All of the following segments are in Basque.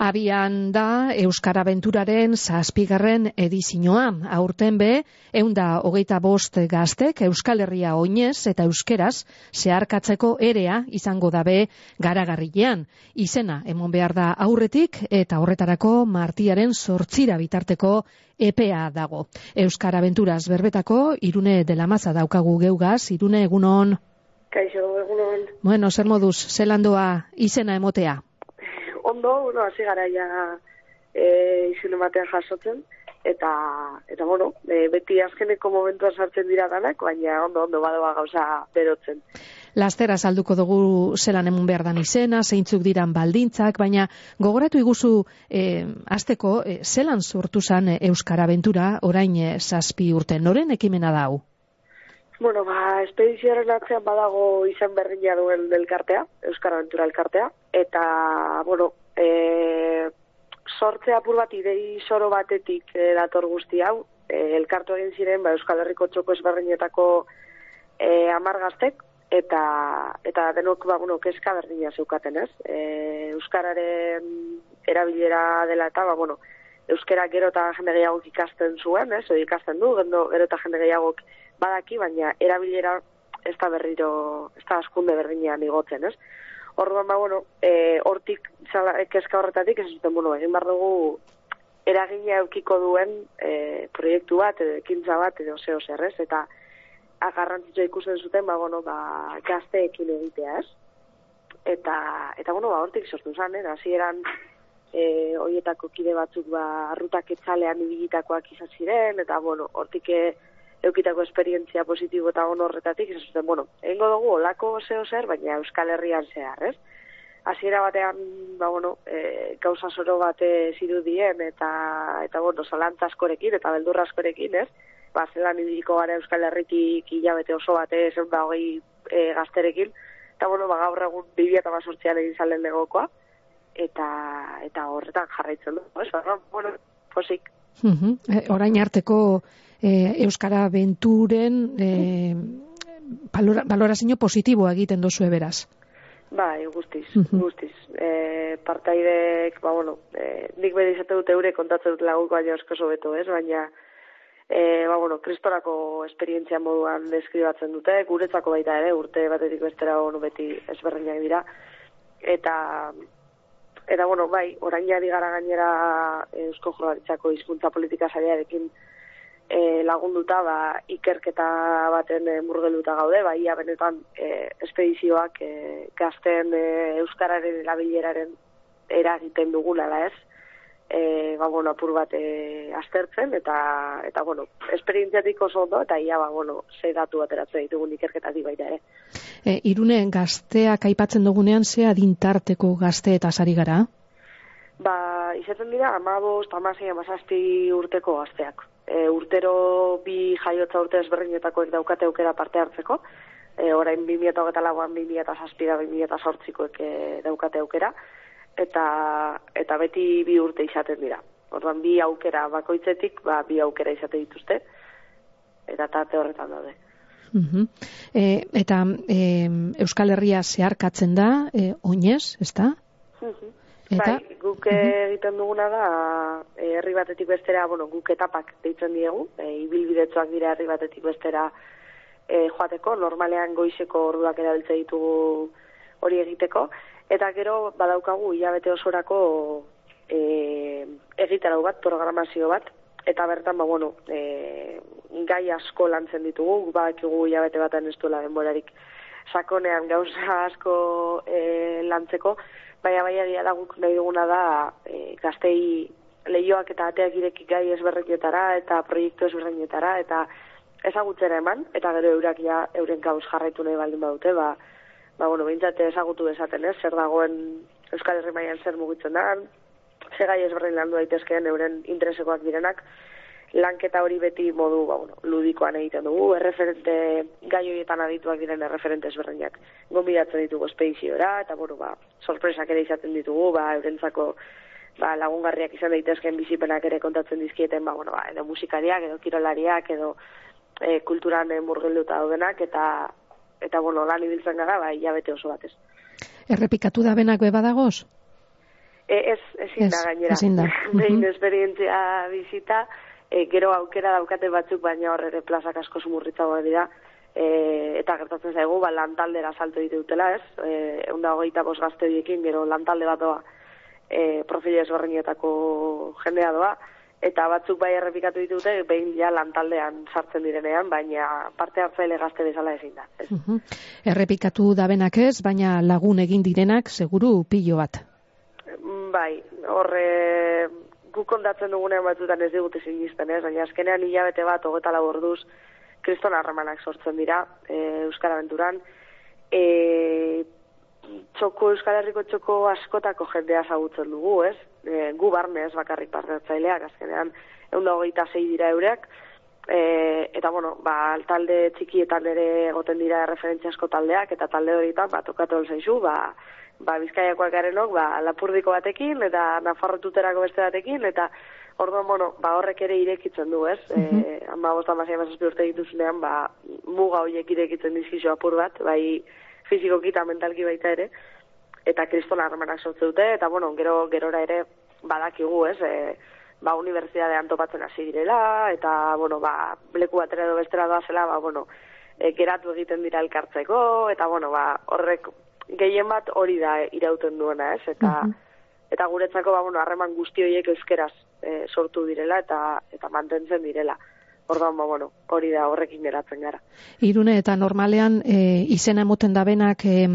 Abian da Euskara Aventuraren zazpigarren edizioa. Aurten be, eunda hogeita bost gaztek Euskal Herria oinez eta euskeraz zeharkatzeko erea izango dabe garagarrilean. Izena, emon behar da aurretik eta horretarako martiaren sortzira bitarteko EPA dago. Euskara Aventuraz berbetako, irune dela maza daukagu geugaz, irune egunon. Kaixo, egunon. Bueno, zer moduz, zelandoa izena emotea? Ondo, bueno, hasi gara ja e, izin ematean jasotzen, eta, eta bueno, e, beti azkeneko momentua sartzen dira danak, baina ondo, ondo badoa gauza berotzen. Lastera salduko dugu zelan emun behar dan izena, zeintzuk diran baldintzak, baina gogoratu iguzu e, azteko e, zelan sortu zan Euskara Aventura orain e, zazpi urte, noren ekimena dau? Bueno, ba, espedizioaren atzean badago izan berriña duen elkartea, Euskara Aventura elkartea, eta, bueno, e, sortzea apur bat idei soro batetik e, dator guzti hau, e, elkartu egin ziren, ba, Euskal Herriko txoko ezberdinetako e, amargaztek, eta, eta denok, ba, bueno, keska berdina zeukaten, ez? E, Euskararen erabilera dela eta, ba, bueno, Euskara gero eta jende gehiagok ikasten zuen, ez? O, ikasten du, gero, gero eta jende gehiagok badaki, baina erabilera ez da berriro, ez da askunde berdinean igotzen, ez? Orduan, ba, bueno, e, hortik, zala, kezka horretatik, ez zuten, bueno, egin behar dugu eragina eukiko duen e, proiektu bat, edo ekintza bat, edo zeo zerrez, eta agarrantzitsua ikusten zuten, ba, bueno, ba, gazteekin egitea, ez? Eta, eta bueno, ba, hortik sortu zan, eh? Hasi eran, e, oietako kide batzuk, ba, arrutak etzalean ibilitakoak izan ziren, eta, bueno, hortik, e, eukitako esperientzia positibo eta on horretatik, zuten, bueno, egingo dugu olako zeo zer, baina Euskal Herrian zehar, ez? Hasiera batean, ba, bueno, e, gauza zoro bate zirudien eta, eta bueno, zalantzaskorekin eta beldurraskorekin, ez? Ba, zelan ibiliko gara Euskal Herritik hilabete oso bate, zeun da hogei e, gazterekin, eta bueno, ba, gaur egun bibia eta basortzian egin zalen legokoa, eta, eta horretan jarraitzen du, ez? Ba, bueno, posik. Uh orain arteko e, Euskara Venturen e, balorazio positiboa egiten dozu eberaz. Bai, guztiz, guztiz. E, partaidek, ba, bueno, e, nik bedi izate dute eure kontatzen dut lagunko baina osko beto, ez? Baina, e, ba, bueno, kristorako esperientzia moduan deskribatzen dute, guretzako baita ere, urte batetik bestera ono beti ezberdinak dira. Eta, eta bueno, bai, orain jari gara gainera Eusko Jorraritzako hizkuntza politika sariarekin e, lagunduta ba, ikerketa baten e, murgeluta gaude, ba, ia benetan e, espedizioak e, gazten e, Euskararen erabileraren eragiten dugula da ez, e, ba, bueno, apur bat e, aztertzen, eta, eta bueno, esperientziatik oso ondo, eta ia, ba, bueno, ze datu ateratzen ditugun ikerketatik baita ere. E, irune, gazteak aipatzen dugunean, ze adintarteko gazte eta sari gara? Ba, izaten dira, amabost, amasei, amazazpi urteko gazteak e, urtero bi jaiotza urte ezberdinetakoek daukate aukera parte hartzeko, e, orain 2008 lauan 2008 da 2008koek e, daukate aukera, eta, eta beti bi urte izaten dira. Orduan bi aukera bakoitzetik, ba, bi aukera izate dituzte, eta tate horretan daude. Uh e, eta e, Euskal Herria zeharkatzen da, e, oinez, ez da? Eta? Bai, guk egiten duguna da, e, herri batetik bestera, bueno, guk etapak deitzen diegu, e, ibilbidetzoak dira herri batetik bestera e, joateko, normalean goizeko orduak erabiltze ditugu hori egiteko, eta gero badaukagu hilabete osorako e, egitarau bat, programazio bat, eta bertan, ba, bueno, e, gai asko lantzen ditugu, badakigu hilabete baten ez duela denborarik sakonean gauza asko e, lantzeko, baina bai egia da guk nahi duguna da e, gaztei lehioak eta ateak ireki gai ezberrekietara eta proiektu ezberrekietara eta ezagutzera eman, eta gero eurak ja euren gauz jarraitu nahi baldin badute, ba, ba bueno, bintzate ezagutu dezaten ez, zer dagoen Euskal Herri maian zer mugitzen da, ze gai ezberdin landu daitezkeen euren interesekoak direnak, lanketa hori beti modu ba, bueno, ludikoan egiten dugu, erreferente gai horietan adituak diren erreferente ezberdinak gombidatzen ditugu espediziora, eta bueno, ba, sorpresak ere izaten ditugu, ba, eurentzako ba, lagungarriak izan daitezken bizipenak ere kontatzen dizkieten, ba, bueno, ba, edo musikariak, edo kirolariak, edo e, kulturan e, murgilduta daudenak, eta, eta bueno, lan ibiltzen gara, ba, hilabete oso batez. Errepikatu da benak beba dagoz? E, ez, ezin da gainera. Ezin da. Behin esperientzia bizita, e, gero aukera daukate batzuk, baina hor ere plazak asko sumurritzagoa dira, e, eta gertatzen zaigu, ba, lantaldera salto ditu dutela, ez? E, egun da hogeita bos gazte horiekin, gero lantalde bat doa, e, profilio ezberdinetako jendea doa, eta batzuk bai errepikatu ditute, behin ja lantaldean sartzen direnean, baina parte hartzaile gazte bezala ezin da. Ez? Errepikatu dabenak ez, baina lagun egin direnak, seguru pilo bat. Bai, horre guk kontatzen dugunean batzutan ez digute sinisten, ez? Baina azkenean hilabete bat, hogeta lau orduz, kriston harremanak sortzen dira, e, Euskara Aventuran. E, txoko, Euskal Herriko txoko askotako jendea zagutzen dugu, ez? E, gu barne ez bakarrik parteatzaileak, azkenean, egun da hogeita zei dira eureak, e, eta bueno, ba, talde txikietan ere egoten dira referentziasko taldeak, eta talde horietan, ba, tokatu zaizu, ba, ba, bizkaiakoak garenok, ba, lapurdiko batekin, eta nafarrotuterako beste batekin, eta orduan, bueno, ba, horrek ere irekitzen du, ez? Mm -hmm. e, ama bostan bazia mazazpi urte dituzunean, ba, muga horiek irekitzen dizkizu apur bat, bai fizikoki eta mentalki baita ere, eta kristona harremanak sortze dute, eta, bueno, gero, gerora ere badakigu, ez? E, ba, unibertsitatean topatzen hasi direla, eta, bueno, ba, leku batera edo bestera doazela, ba, bueno, e, geratu egiten dira elkartzeko, eta, bueno, ba, horrek gehien bat hori da irauten duena, ez? Eta mhm. eta guretzako ba bueno, harreman guzti horiek euskeraz e, sortu direla eta eta mantentzen direla. Orduan ba bueno, hori da horrekin geratzen gara. Irune eta normalean e, izena emoten dabenak e,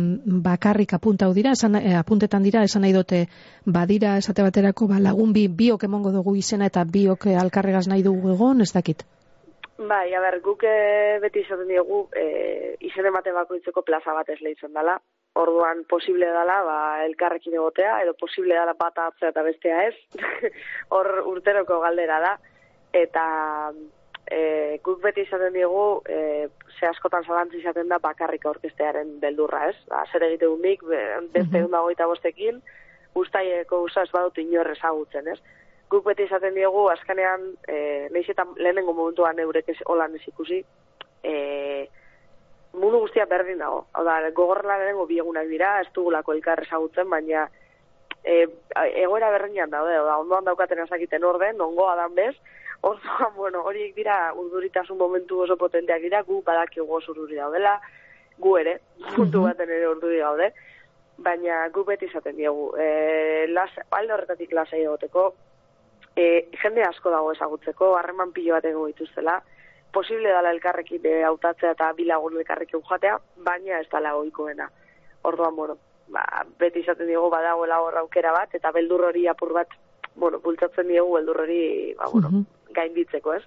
bakarrik apuntau dira, esan, e, apuntetan dira, esan nahi dute badira esate baterako ba, lagun bi biok emongo dugu izena eta biok alkarregaz nahi dugu egon, ez dakit? Bai, a ber, guk beti izaten diogu e, izen emate bakoitzeko plaza bat ez lehitzen dela, orduan posible dela ba, elkarrekin egotea, edo posible dela bata atzea eta bestea ez, hor urteroko galdera da, eta e, guk beti izaten diegu, e, ze askotan zalantzi izaten da bakarrik orkestearen beldurra ez, ba, zer egite nik, beste mm -hmm. bostekin, ustaieko usa ez badut inorre ezagutzen ez. Guk beti izaten diegu, azkenean, e, nahiz eta lehenengo momentuan eurek ez holan ez ikusi, e, mundu guztia berdin dago. Hau da, gogorrela lehenengo biegunak dira, ez dugulako elkar ezagutzen, baina e, egoera berdinan daude, da, ondoan daukaten ezakiten orden, ongoa dan bez, orduan, bueno, horiek dira urduritasun momentu oso potenteak dira, gu badaki oso urduri daudela, gu ere, puntu baten ere urduri daude, baina gu beti izaten diegu. E, las, alde horretatik lasai egoteko, e, jende asko dago ezagutzeko, harreman pilo bat ego dituztela, posible dala elkarrekin e, hautatzea eta bilagun elkarrekin jatea, baina ez dala oikoena. Orduan, bueno, ba, beti izaten diego badagoela horra aukera bat, eta beldur hori apur bat, bueno, bultzatzen diegu beldur hori, ba, bueno, mm -hmm. gainditzeko, ez?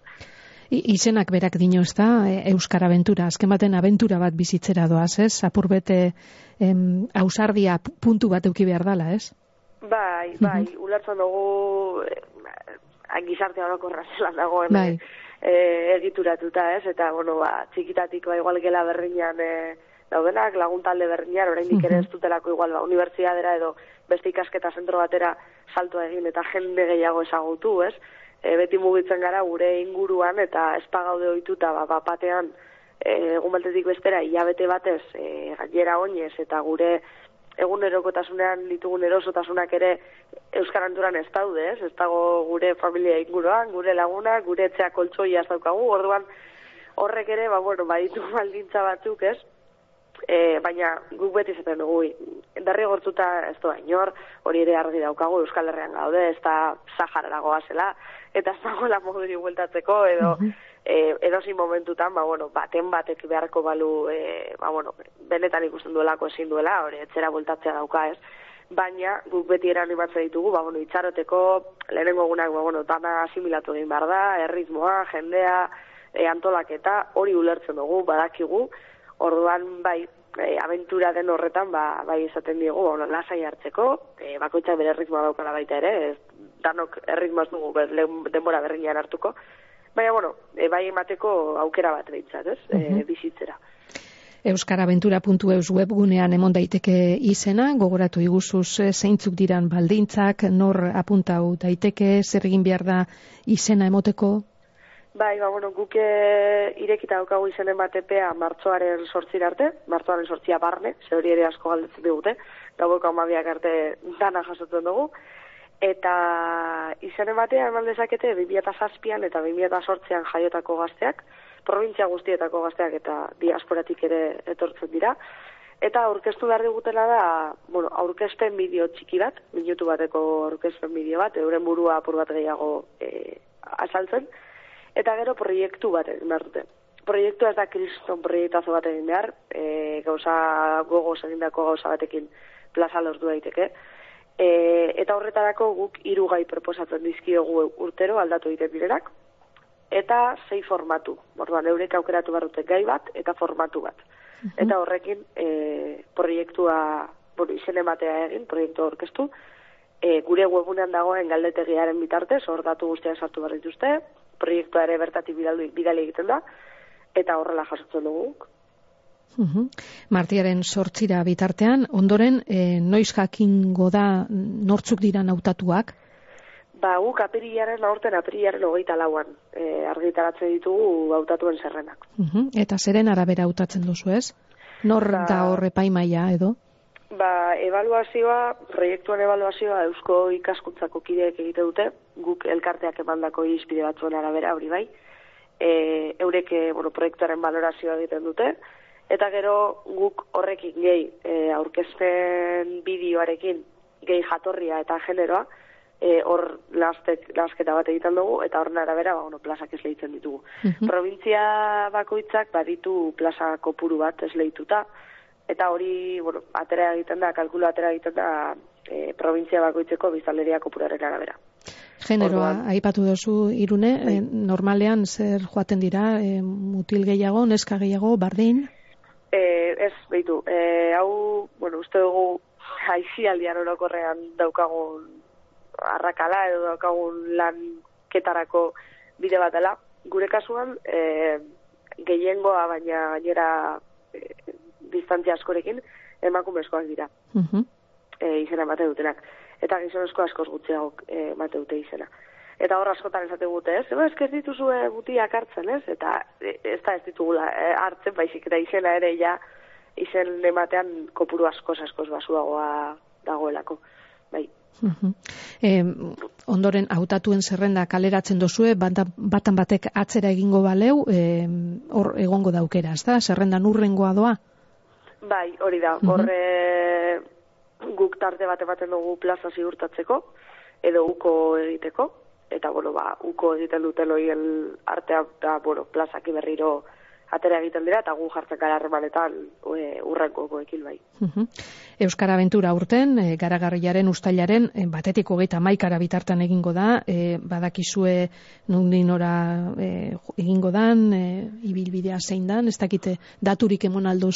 I, izenak berak dino ez da, e, Euskar Aventura, azken baten aventura bat bizitzera doaz, ez? Apur bete em, ausardia puntu bat euki behar dala, ez? Bai, bai, mm ulertzen dugu, e, gizarte orokorra zela dagoen, bai e, egituratuta, ez? Eta, bueno, ba, txikitatik, ba, igual gela berriñan e, daudenak, lagun talde berriñan, oraindik ere ez dutelako igual, ba, unibertsiadera edo beste ikasketa zentro batera salto egin eta jende gehiago ezagutu, ez? E, beti mugitzen gara gure inguruan eta espagaude ohituta ba, batean e, egun baltetik bestera hilabete batez e, gainera oinez eta gure egunerokotasunean ditugun erosotasunak ere Euskaranturan ez daude, ez? Ez dago gure familia inguruan, gure laguna, gure etxea koltsoia ez daukagu, orduan horrek ere, ba, bueno, baditu baldintza batzuk, ez? E, baina guk beti zaten dugu, darri gortuta ez doa inor, hori ere argi daukagu Euskal Herrian gaude, ez da Sahara zela, eta ez dago la moduri bueltatzeko, edo, mm e, edozi momentutan, ba, bueno, baten batek beharko balu, e, ba, bueno, benetan ikusten duelako ezin duela, hori etxera bultatzea dauka ez, baina guk beti eran imatzen ditugu, ba, bueno, itxaroteko, lehenengo egunak, ba, bueno, dana asimilatu egin behar da, erritmoa, jendea, e, antolaketa, hori ulertzen dugu, badakigu, orduan, bai, e, aventura den horretan, ba, bai esaten diegu, ba, lasai hartzeko, e, bakoitzak bere erritmoa daukala baita ere, ez, danok erritmoaz dugu, ber, denbora berriñan hartuko, Baina, bueno, e, bai emateko aukera bat behitzat, ez, uh bizitzera. Euskaraventura.eus webgunean emon daiteke izena, gogoratu iguzuz e, zeintzuk diran baldintzak, nor apuntau daiteke, zer egin behar da izena emoteko? Bai, ba, bueno, guke irekita daukagu izenen bat epea martzoaren sortzira arte, martzoaren sortzia barne, ze hori ere asko galdetzen digute, gaueko amabiak arte dana jasotzen dugu. Eta izen ematea eman dezakete 2007an eta 2008an jaiotako gazteak, provintzia guztietako gazteak eta diasporatik ere etortzen dira. Eta aurkeztu behar digutela da, bueno, aurkezpen bideo txiki bat, minutu bateko aurkezpen bideo bat, euren burua apur bat gehiago e, azaltzen, eta gero proiektu bat egin behar dute. Proiektu ez da kriston proiektazo bat egin behar, e, gauza gogo egindako gauza batekin plaza lortu daiteke. E, eta horretarako guk hiru gai proposatzen dizkiogu urtero aldatu egiten direnak, eta sei formatu. Orduan, eurek aukeratu barrute gai bat eta formatu bat. Eta horrekin e, proiektua, bueno, izen ematea egin, proiektu orkestu, e, gure webunean dagoen galdetegiaren bitartez, hor datu guztiak sartu behar dituzte, proiektua ere bertati bidali, bidali egiten da, eta horrela jasotzen dugu. Uhum. Martiaren sortzira bitartean, ondoren, e, noiz jakingo da nortzuk dira nautatuak? Ba, guk apirilaren aurten apirilaren hogeita lauan e, argitaratzen ditugu hautatuen zerrenak. Uh Eta zeren arabera hautatzen duzu ez? Nor ba, da horre paimaia edo? Ba, evaluazioa, proiektuan evaluazioa eusko ikaskuntzako kideek egite dute, guk elkarteak emandako izpide batzuen arabera hori bai, e, eureke bueno, proiektuaren valorazioa egiten dute, eta gero guk horrekin gehi e, aurkezpen bideoarekin gehi jatorria eta generoa, e, hor lastek, lasketa bat egiten dugu, eta hor arabera, ba, bueno, plazak ez lehitzen ditugu. Mm Provintzia bakoitzak baditu plaza kopuru bat ez lehituta, eta hori, bueno, atera egiten da, kalkulu atera egiten da, e, provintzia bakoitzeko bizaleria kopuraren arabera. Generoa, aipatu duzu irune, e, normalean zer joaten dira, e, mutil gehiago, neska gehiago, bardin? E, ez, behitu, e, hau, bueno, uste dugu, haizi aldian orokorrean daukagun arrakala edo daukagun lan ketarako bide bat dela. Gure kasuan, e, gehiengoa baina gainera e, distantzia askorekin emakumezkoak dira. Uh -huh. e, izena emate dutenak. Eta gizonezko askoz gutxiago e, emate dute izena. Eta hor askotan esate gute, ez? Eba, ez dituzu e, butiak hartzen, ez? Eta e, ez da ez ditugula e, hartzen, baizik eta izena ere ja izen ematean kopuru askoz askoz basuagoa dagoelako. Bai. E, ondoren hautatuen zerrenda kaleratzen dozue, batan batek atzera egingo baleu, hor egongo daukera, ez da? Zerrenda nurrengoa doa? Bai, hori da. Horre guk tarte bate baten dugu plaza ziurtatzeko, edo uko egiteko, eta, bueno, ba, uko egiten duten loien artea, da, bueno, plazaki berriro atera egiten dira, eta gu jartzen gara harremanetan e, urrenko goekin bai. Euskara Aventura urten, e, garagarriaren ustailaren, e, batetiko geita maikara bitartan egingo da, e, badakizue nundin ora e, egingo dan, e, ibilbidea zein dan, ez dakite daturik emon aldo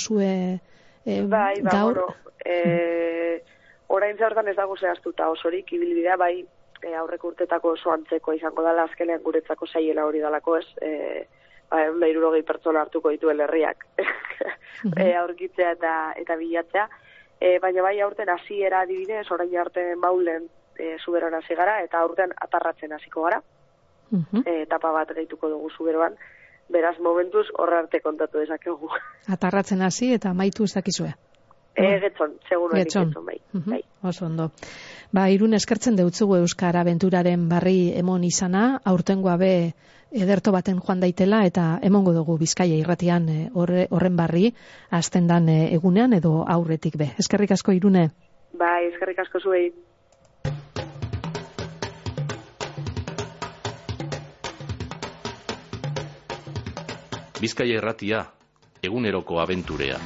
e, bai, ba, gaur? Bueno, e, orain ez dago zehaztuta osorik ibilbidea, bai, e, aurreko urtetako oso antzeko izango dala azkenean guretzako zaiela hori dalako ez, e, ba, egun pertsona hartuko dituen herriak e, aurkitzea eta, eta bilatzea. E, baina bai aurten hasiera adibidez, orain arte maulen e, zuberoan hasi gara, eta aurten atarratzen hasiko gara. E, etapa bat gehituko dugu zuberoan, beraz momentuz horre arte kontatu dezakegu. Atarratzen hasi eta maitu ez dakizue. E, getzon, seguro getzon. bai. bai. Oso ondo. Ba, irun eskertzen deutzugu Euskara Aventuraren barri emon izana, aurtengoa be ederto baten joan daitela eta emongo dugu Bizkaia irratian eh, horren barri azten dan eh, egunean edo aurretik be. Eskerrik asko irune. Bai, eskerrik asko zuei. Bizkaia irratia, eguneroko abenturea.